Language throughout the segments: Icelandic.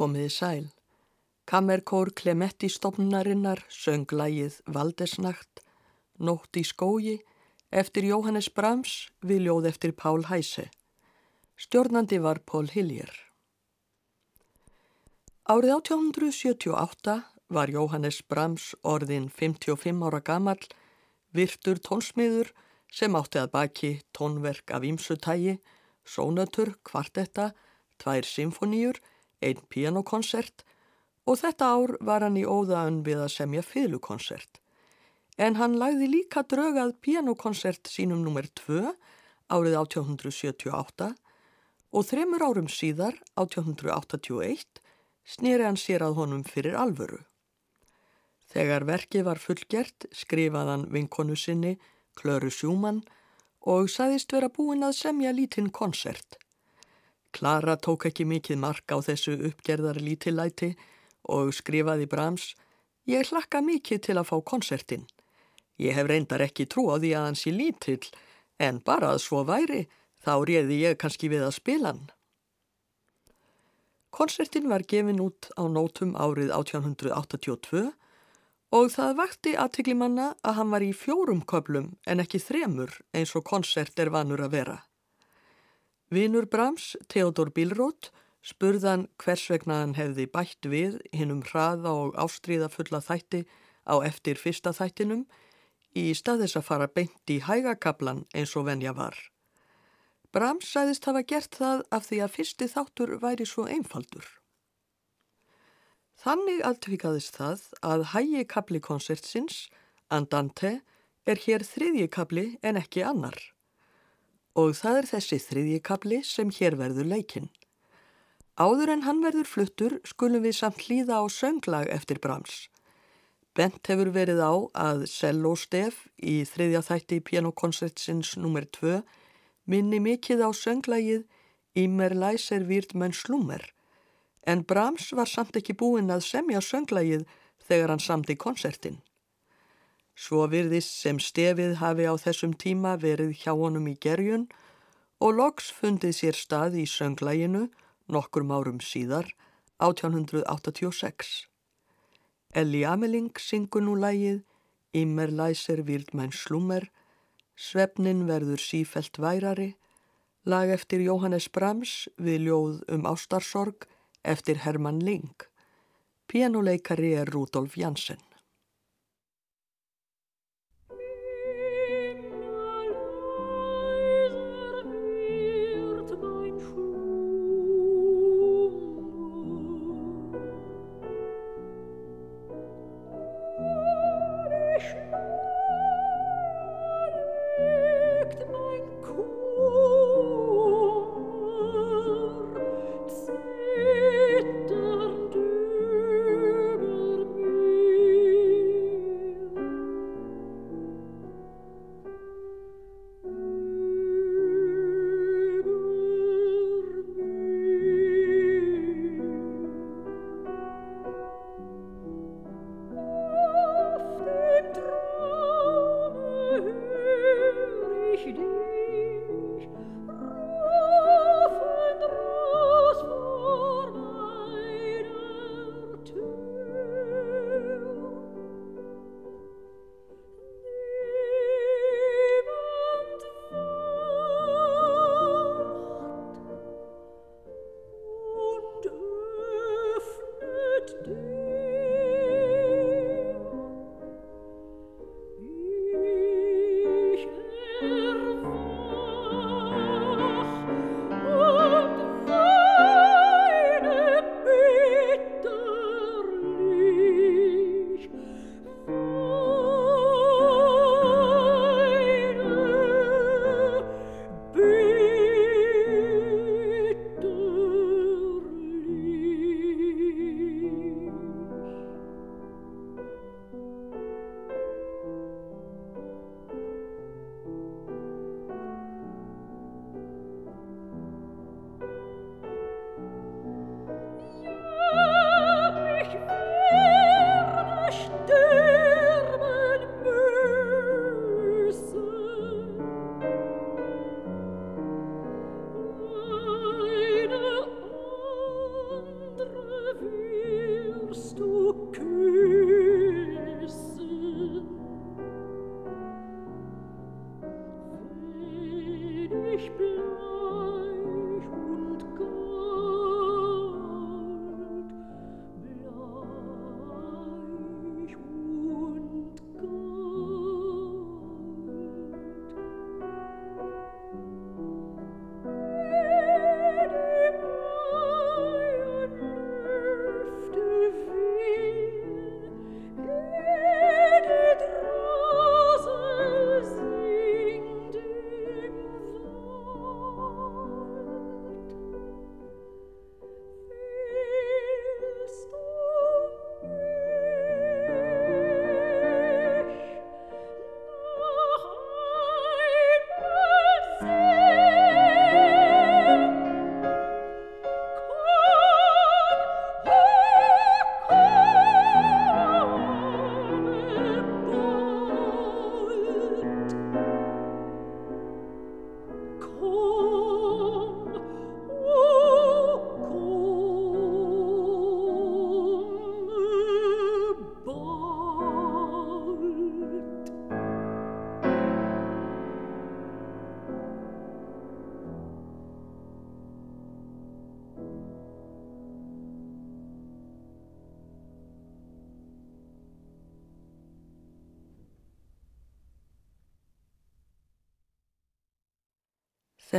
Komiði sæl. Kammerkór Klemetti stofnunarinnar söng lægið Valdesnagt, Nótt í skógi, eftir Jóhannes Brahms við ljóð eftir Pál Hæse. Stjórnandi var Pól Hiljer. Árið 1878 var Jóhannes Brahms orðin 55 ára gamall, virtur tónsmiður sem átti að baki tónverk af ímsutægi, sónatur, kvartetta, tvær symfoníur, einn pianokonsert og þetta ár var hann í óðaun við að semja fylukonsert. En hann lagði líka draugað pianokonsert sínum nummer 2 árið 1878 og þremur árum síðar, 1881, snýri hann sér að honum fyrir alvöru. Þegar verkið var fullgert skrifaðan vinkonu sinni, Klöru Sjúmann, og saðist vera búin að semja lítinn konsert. Klara tók ekki mikið mark á þessu uppgerðar lítillæti og skrifaði Brahms Ég hlakka mikið til að fá konsertin. Ég hef reyndar ekki trú á því að hans í lítill, en bara að svo væri, þá réði ég kannski við að spila hann. Konsertin var gefin út á nótum árið 1882 og það vakti aðtiklimanna að hann var í fjórum köplum en ekki þremur eins og konsert er vanur að vera. Vinur Brahms, Theodor Bilroth, spurðan hvers vegna hann hefði bætt við hinnum hraða og ástríðafulla þætti á eftir fyrsta þættinum í stað þess að fara beint í hægakablan eins og venja var. Brahms sæðist hafa gert það af því að fyrsti þáttur væri svo einfaldur. Þannig alltvíkaðist það að hægikabli konsertsins, Andante, er hér þriðjikabli en ekki annar. Og það er þessi þriðjikabli sem hér verður leikinn. Áður en hann verður fluttur skulum við samt hlýða á sönglag eftir Brahms. Bent hefur verið á að Cello Stef í þriðja þætti pianokoncertsins nr. 2 minni mikið á sönglagið Ímer læser výrt menn slúmer en Brahms var samt ekki búinn að semja sönglagið þegar hann samti konsertin. Svo virðist sem stefið hafi á þessum tíma verið hjá honum í gerjun og loks fundið sér stað í sönglaginu nokkrum árum síðar, 1886. Elli Ameling syngur nú lægið Immer læser vild mæn slummer, Svefnin verður sífelt værari, lag eftir Jóhannes Brahms við ljóð um ástarsorg eftir Hermann Ling. Pianuleikari er Rudolf Janssen.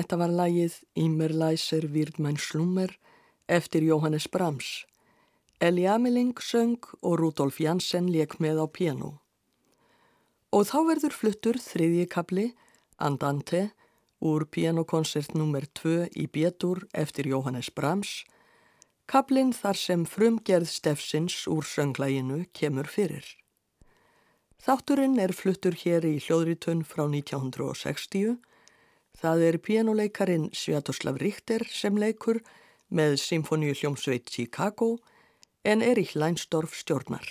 Þetta var lagið Ímerlæser Virdmæn Slummer eftir Jóhannes Brahms. Eli Ameling söng og Rudolf Janssen leik með á piano. Og þá verður fluttur þriðji kapli, Andante, úr pianokoncert nr. 2 í Bétur eftir Jóhannes Brahms, kaplinn þar sem frumgerð Steffsins úr sönglæginu kemur fyrir. Þátturinn er fluttur hér í hljóðritun frá 1960 Það er pianoleikarin Svjatoslav Richter sem leikur með Symfóníu hljómsveit Chicago en Erich Leinsdorf stjórnar.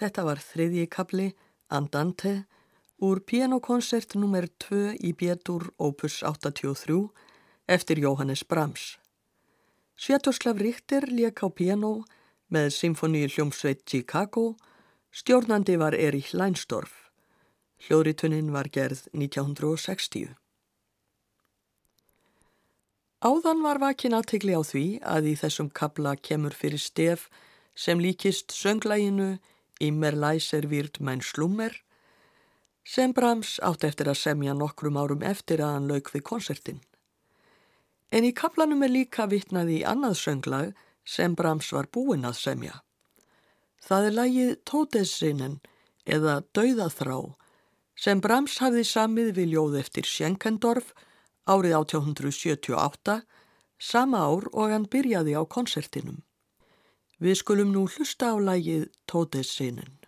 Þetta var þriðji kapli, Andante, úr pianokoncert nr. 2 í Bétur opus 83 eftir Jóhannes Brahms. Sviatoslav Richter lék á piano með Symfóníu hljómsveit Chicago, stjórnandi var Erich Leinsdorf. Hljóðritunin var gerð 1960. Áðan var vakin aðtegli á því að í þessum kabla kemur fyrir stef sem líkist sönglæginu Immer Leiser wird mein Slummer sem Brahms átt eftir að semja nokkrum árum eftir að hann lauk við konsertin. En í kaplanum er líka vittnaði í annað sönglag sem Brahms var búinn að semja. Það er lagið Tótesinnen eða Dauðaþrá sem Brahms hafði samið við ljóð eftir Schenkendorf árið 1878, sama ár og hann byrjaði á konsertinum. Við skulum nú hlusta á lagið Tótesinnen.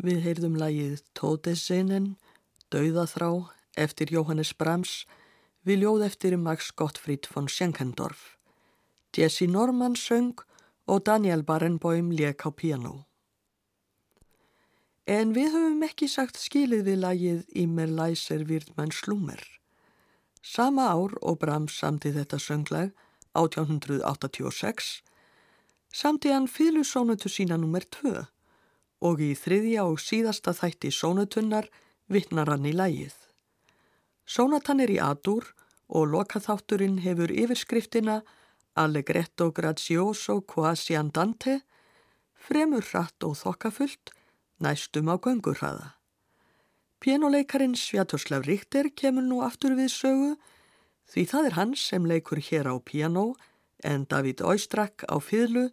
Við heyrðum lagið Tótesinen, Dauðaþrá, eftir Jóhannes Brahms, við ljóð eftir Max Gottfried von Schenkendorf. Jesse Norman söng og Daniel Barenboim lék á piano. En við höfum ekki sagt skilið við lagið Ímer Læser Virtmann Slúmer. Sama ár og Brahms samti þetta sönglag, 1886, samti hann fylgusónutu sína nummer 2 og í þriðja og síðasta þætti sónutunnar vittnar hann í lagið. Sónatan er í adur og lokaþátturinn hefur yfirskriftina Allegretto grazioso quasi andante, fremur hratt og þokkafullt, næstum á göngurhraða. Pianoleikarin Svjatoslav Richter kemur nú aftur við sögu því það er hans sem leikur hér á piano en David Oistrakk á fyrlu,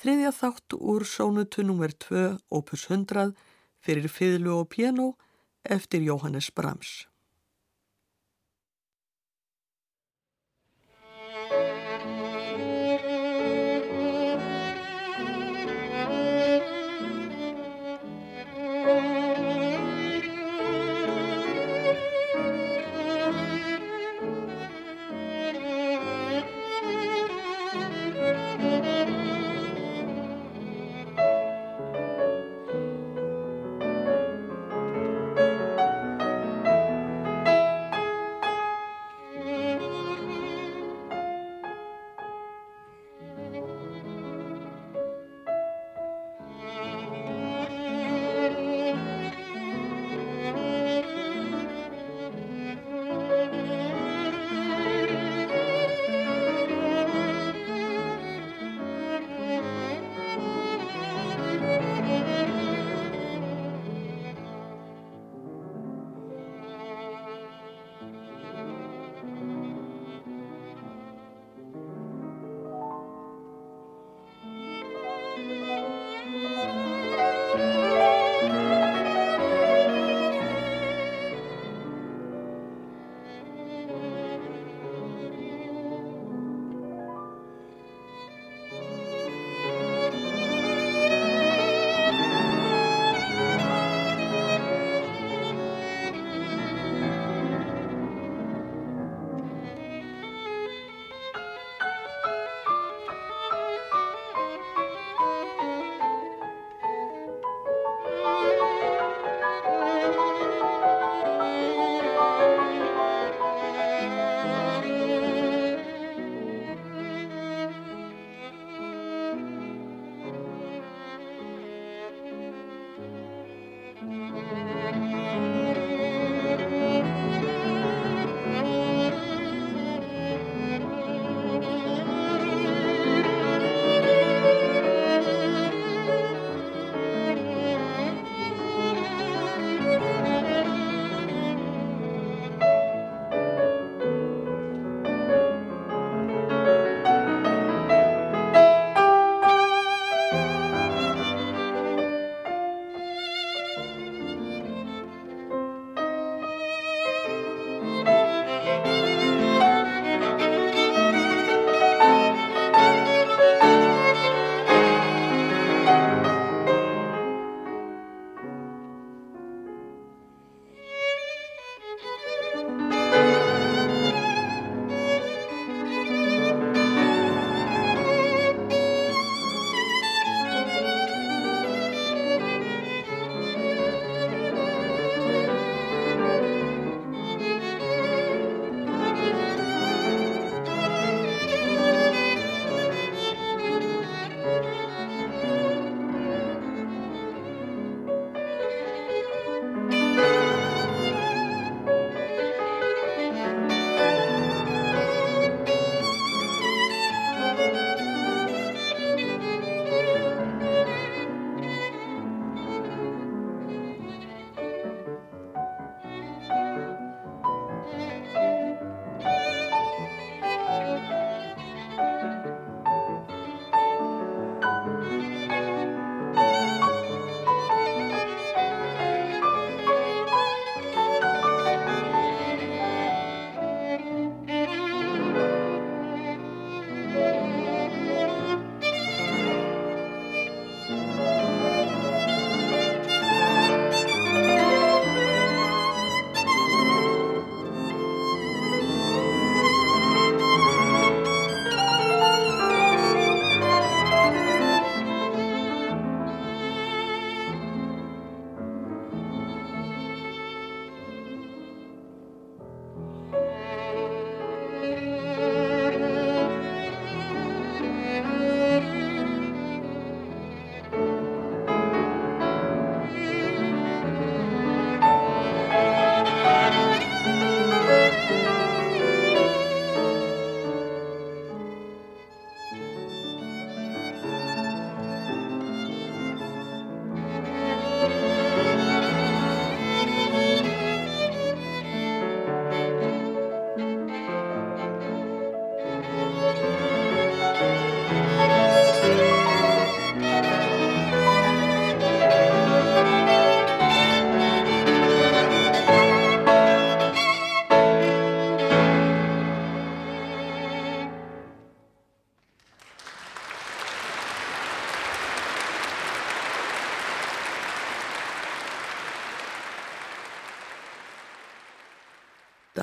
þriðja þátt úr sónutu nr. 2 opus 100 fyrir fyrlu og piano eftir Jóhannes Brahms.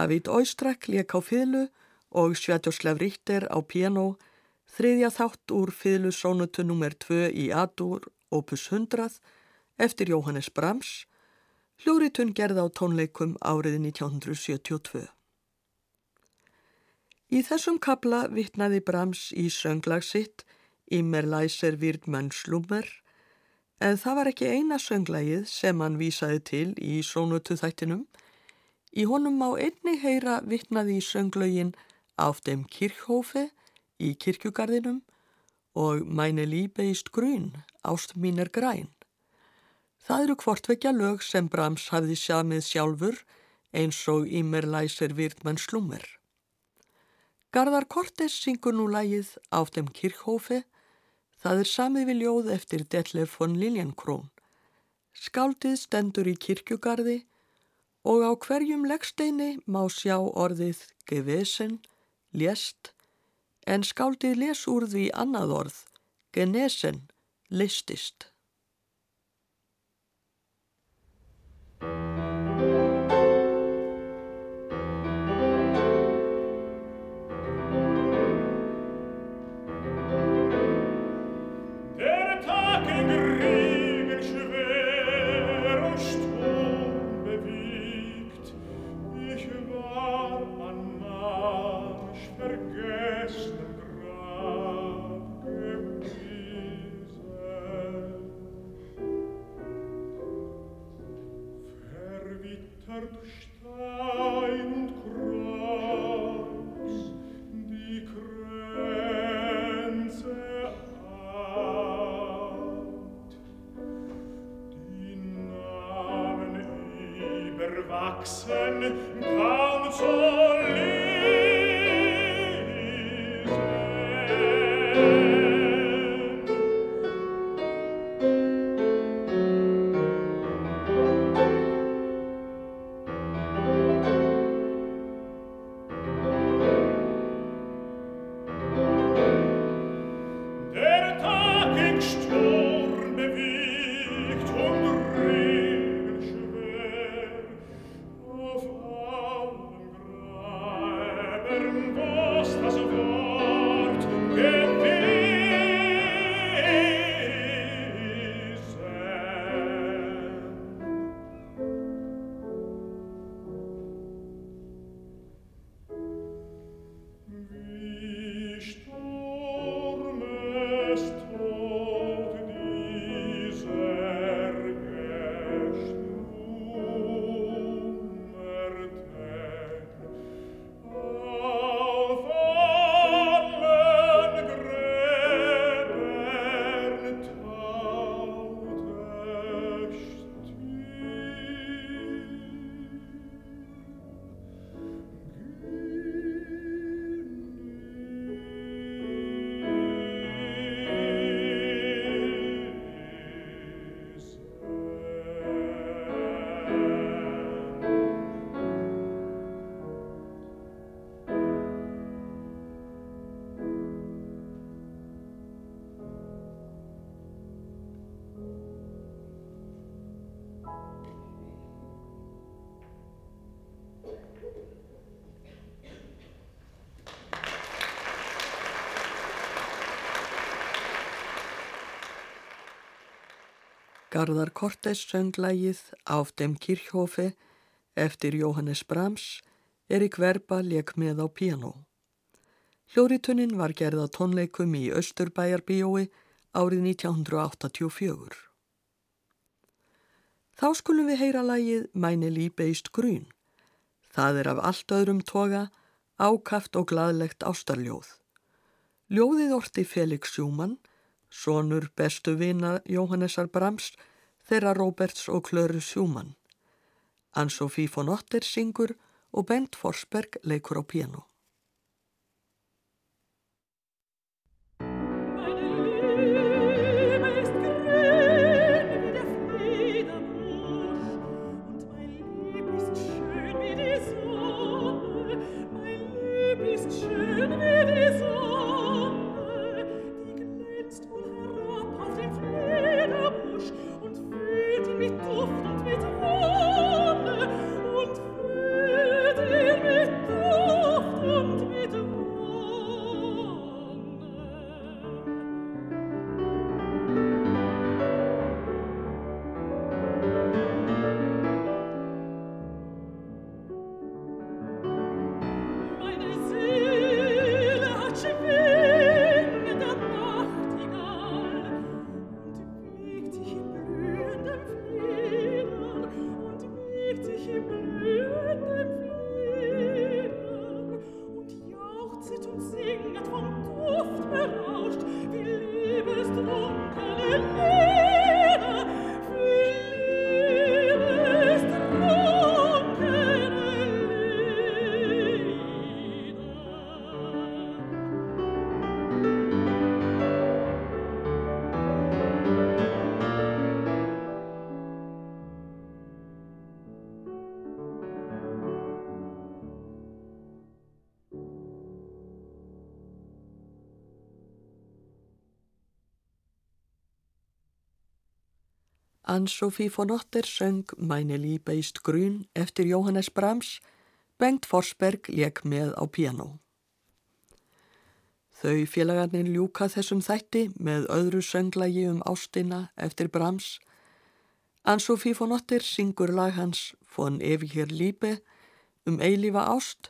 David Oistrakk lék á fylgu og Svetjoslev Richter á piano, þriðja þátt úr fylgusónutu nr. 2 í Adur, opus 100, eftir Jóhannes Brahms, hljóritun gerð á tónleikum árið 1972. Í þessum kabla vittnaði Brahms í sönglag sitt Immer Leiser wird man slummer en það var ekki eina sönglagið sem hann vísaði til í sónutu þættinum. Í honum má einni heyra vittnaði í sönglögin Auf dem Kirchhofe í kirkjugarðinum og Meine Liebe ist grün, Ást mín er græn. Það eru hvortvekja lög sem Brahms hafði sjámið sjálfur eins og wird man slummer. Garðar Kortes syngur nú lægið Auf dem Kirchhofe Það er samið við ljóð eftir Detlef von Liljankrón. Skáldið stendur í kirkjugarði og á hverjum leggsteini má sjá orðið gevesen, lést, en skáldið les úr því annað orð, genesen, listist. Garðar Kortes sönglægið Auf dem Kirchhofe eftir Jóhannes Brahms er í hverba leik með á piano. Hljóritunnin var gerða tónleikum í Östurbæjarbíói árið 1984. Þá skulum við heyra lægið Mæni líbeist grún. Það er af allt öðrum toga, ákaft og gladlegt ástarljóð. Ljóðið orti Felix Sjúmann sonur bestu vina Jóhannessar Brahms þeirra Róberts og Klöru Sjúmann. Ann-Sofí von Otter syngur og Bent Forsberg leikur á piano. Ann-Sophie von Otter söng Meine Liebe ist grün eftir Jóhannes Brahms, Bengt Forsberg leik með á piano. Þau félagarnir ljúka þessum þætti með öðru sönglægi um ástina eftir Brahms. Ann-Sophie von Otter syngur lag hans von Eviger Liebe um eilífa ást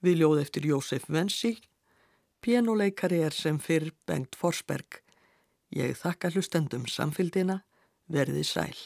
við ljóð eftir Jósef Vensi. Pianoleikari er sem fyrr Bengt Forsberg. Ég þakka hlustendum samfildina. Verði sæl.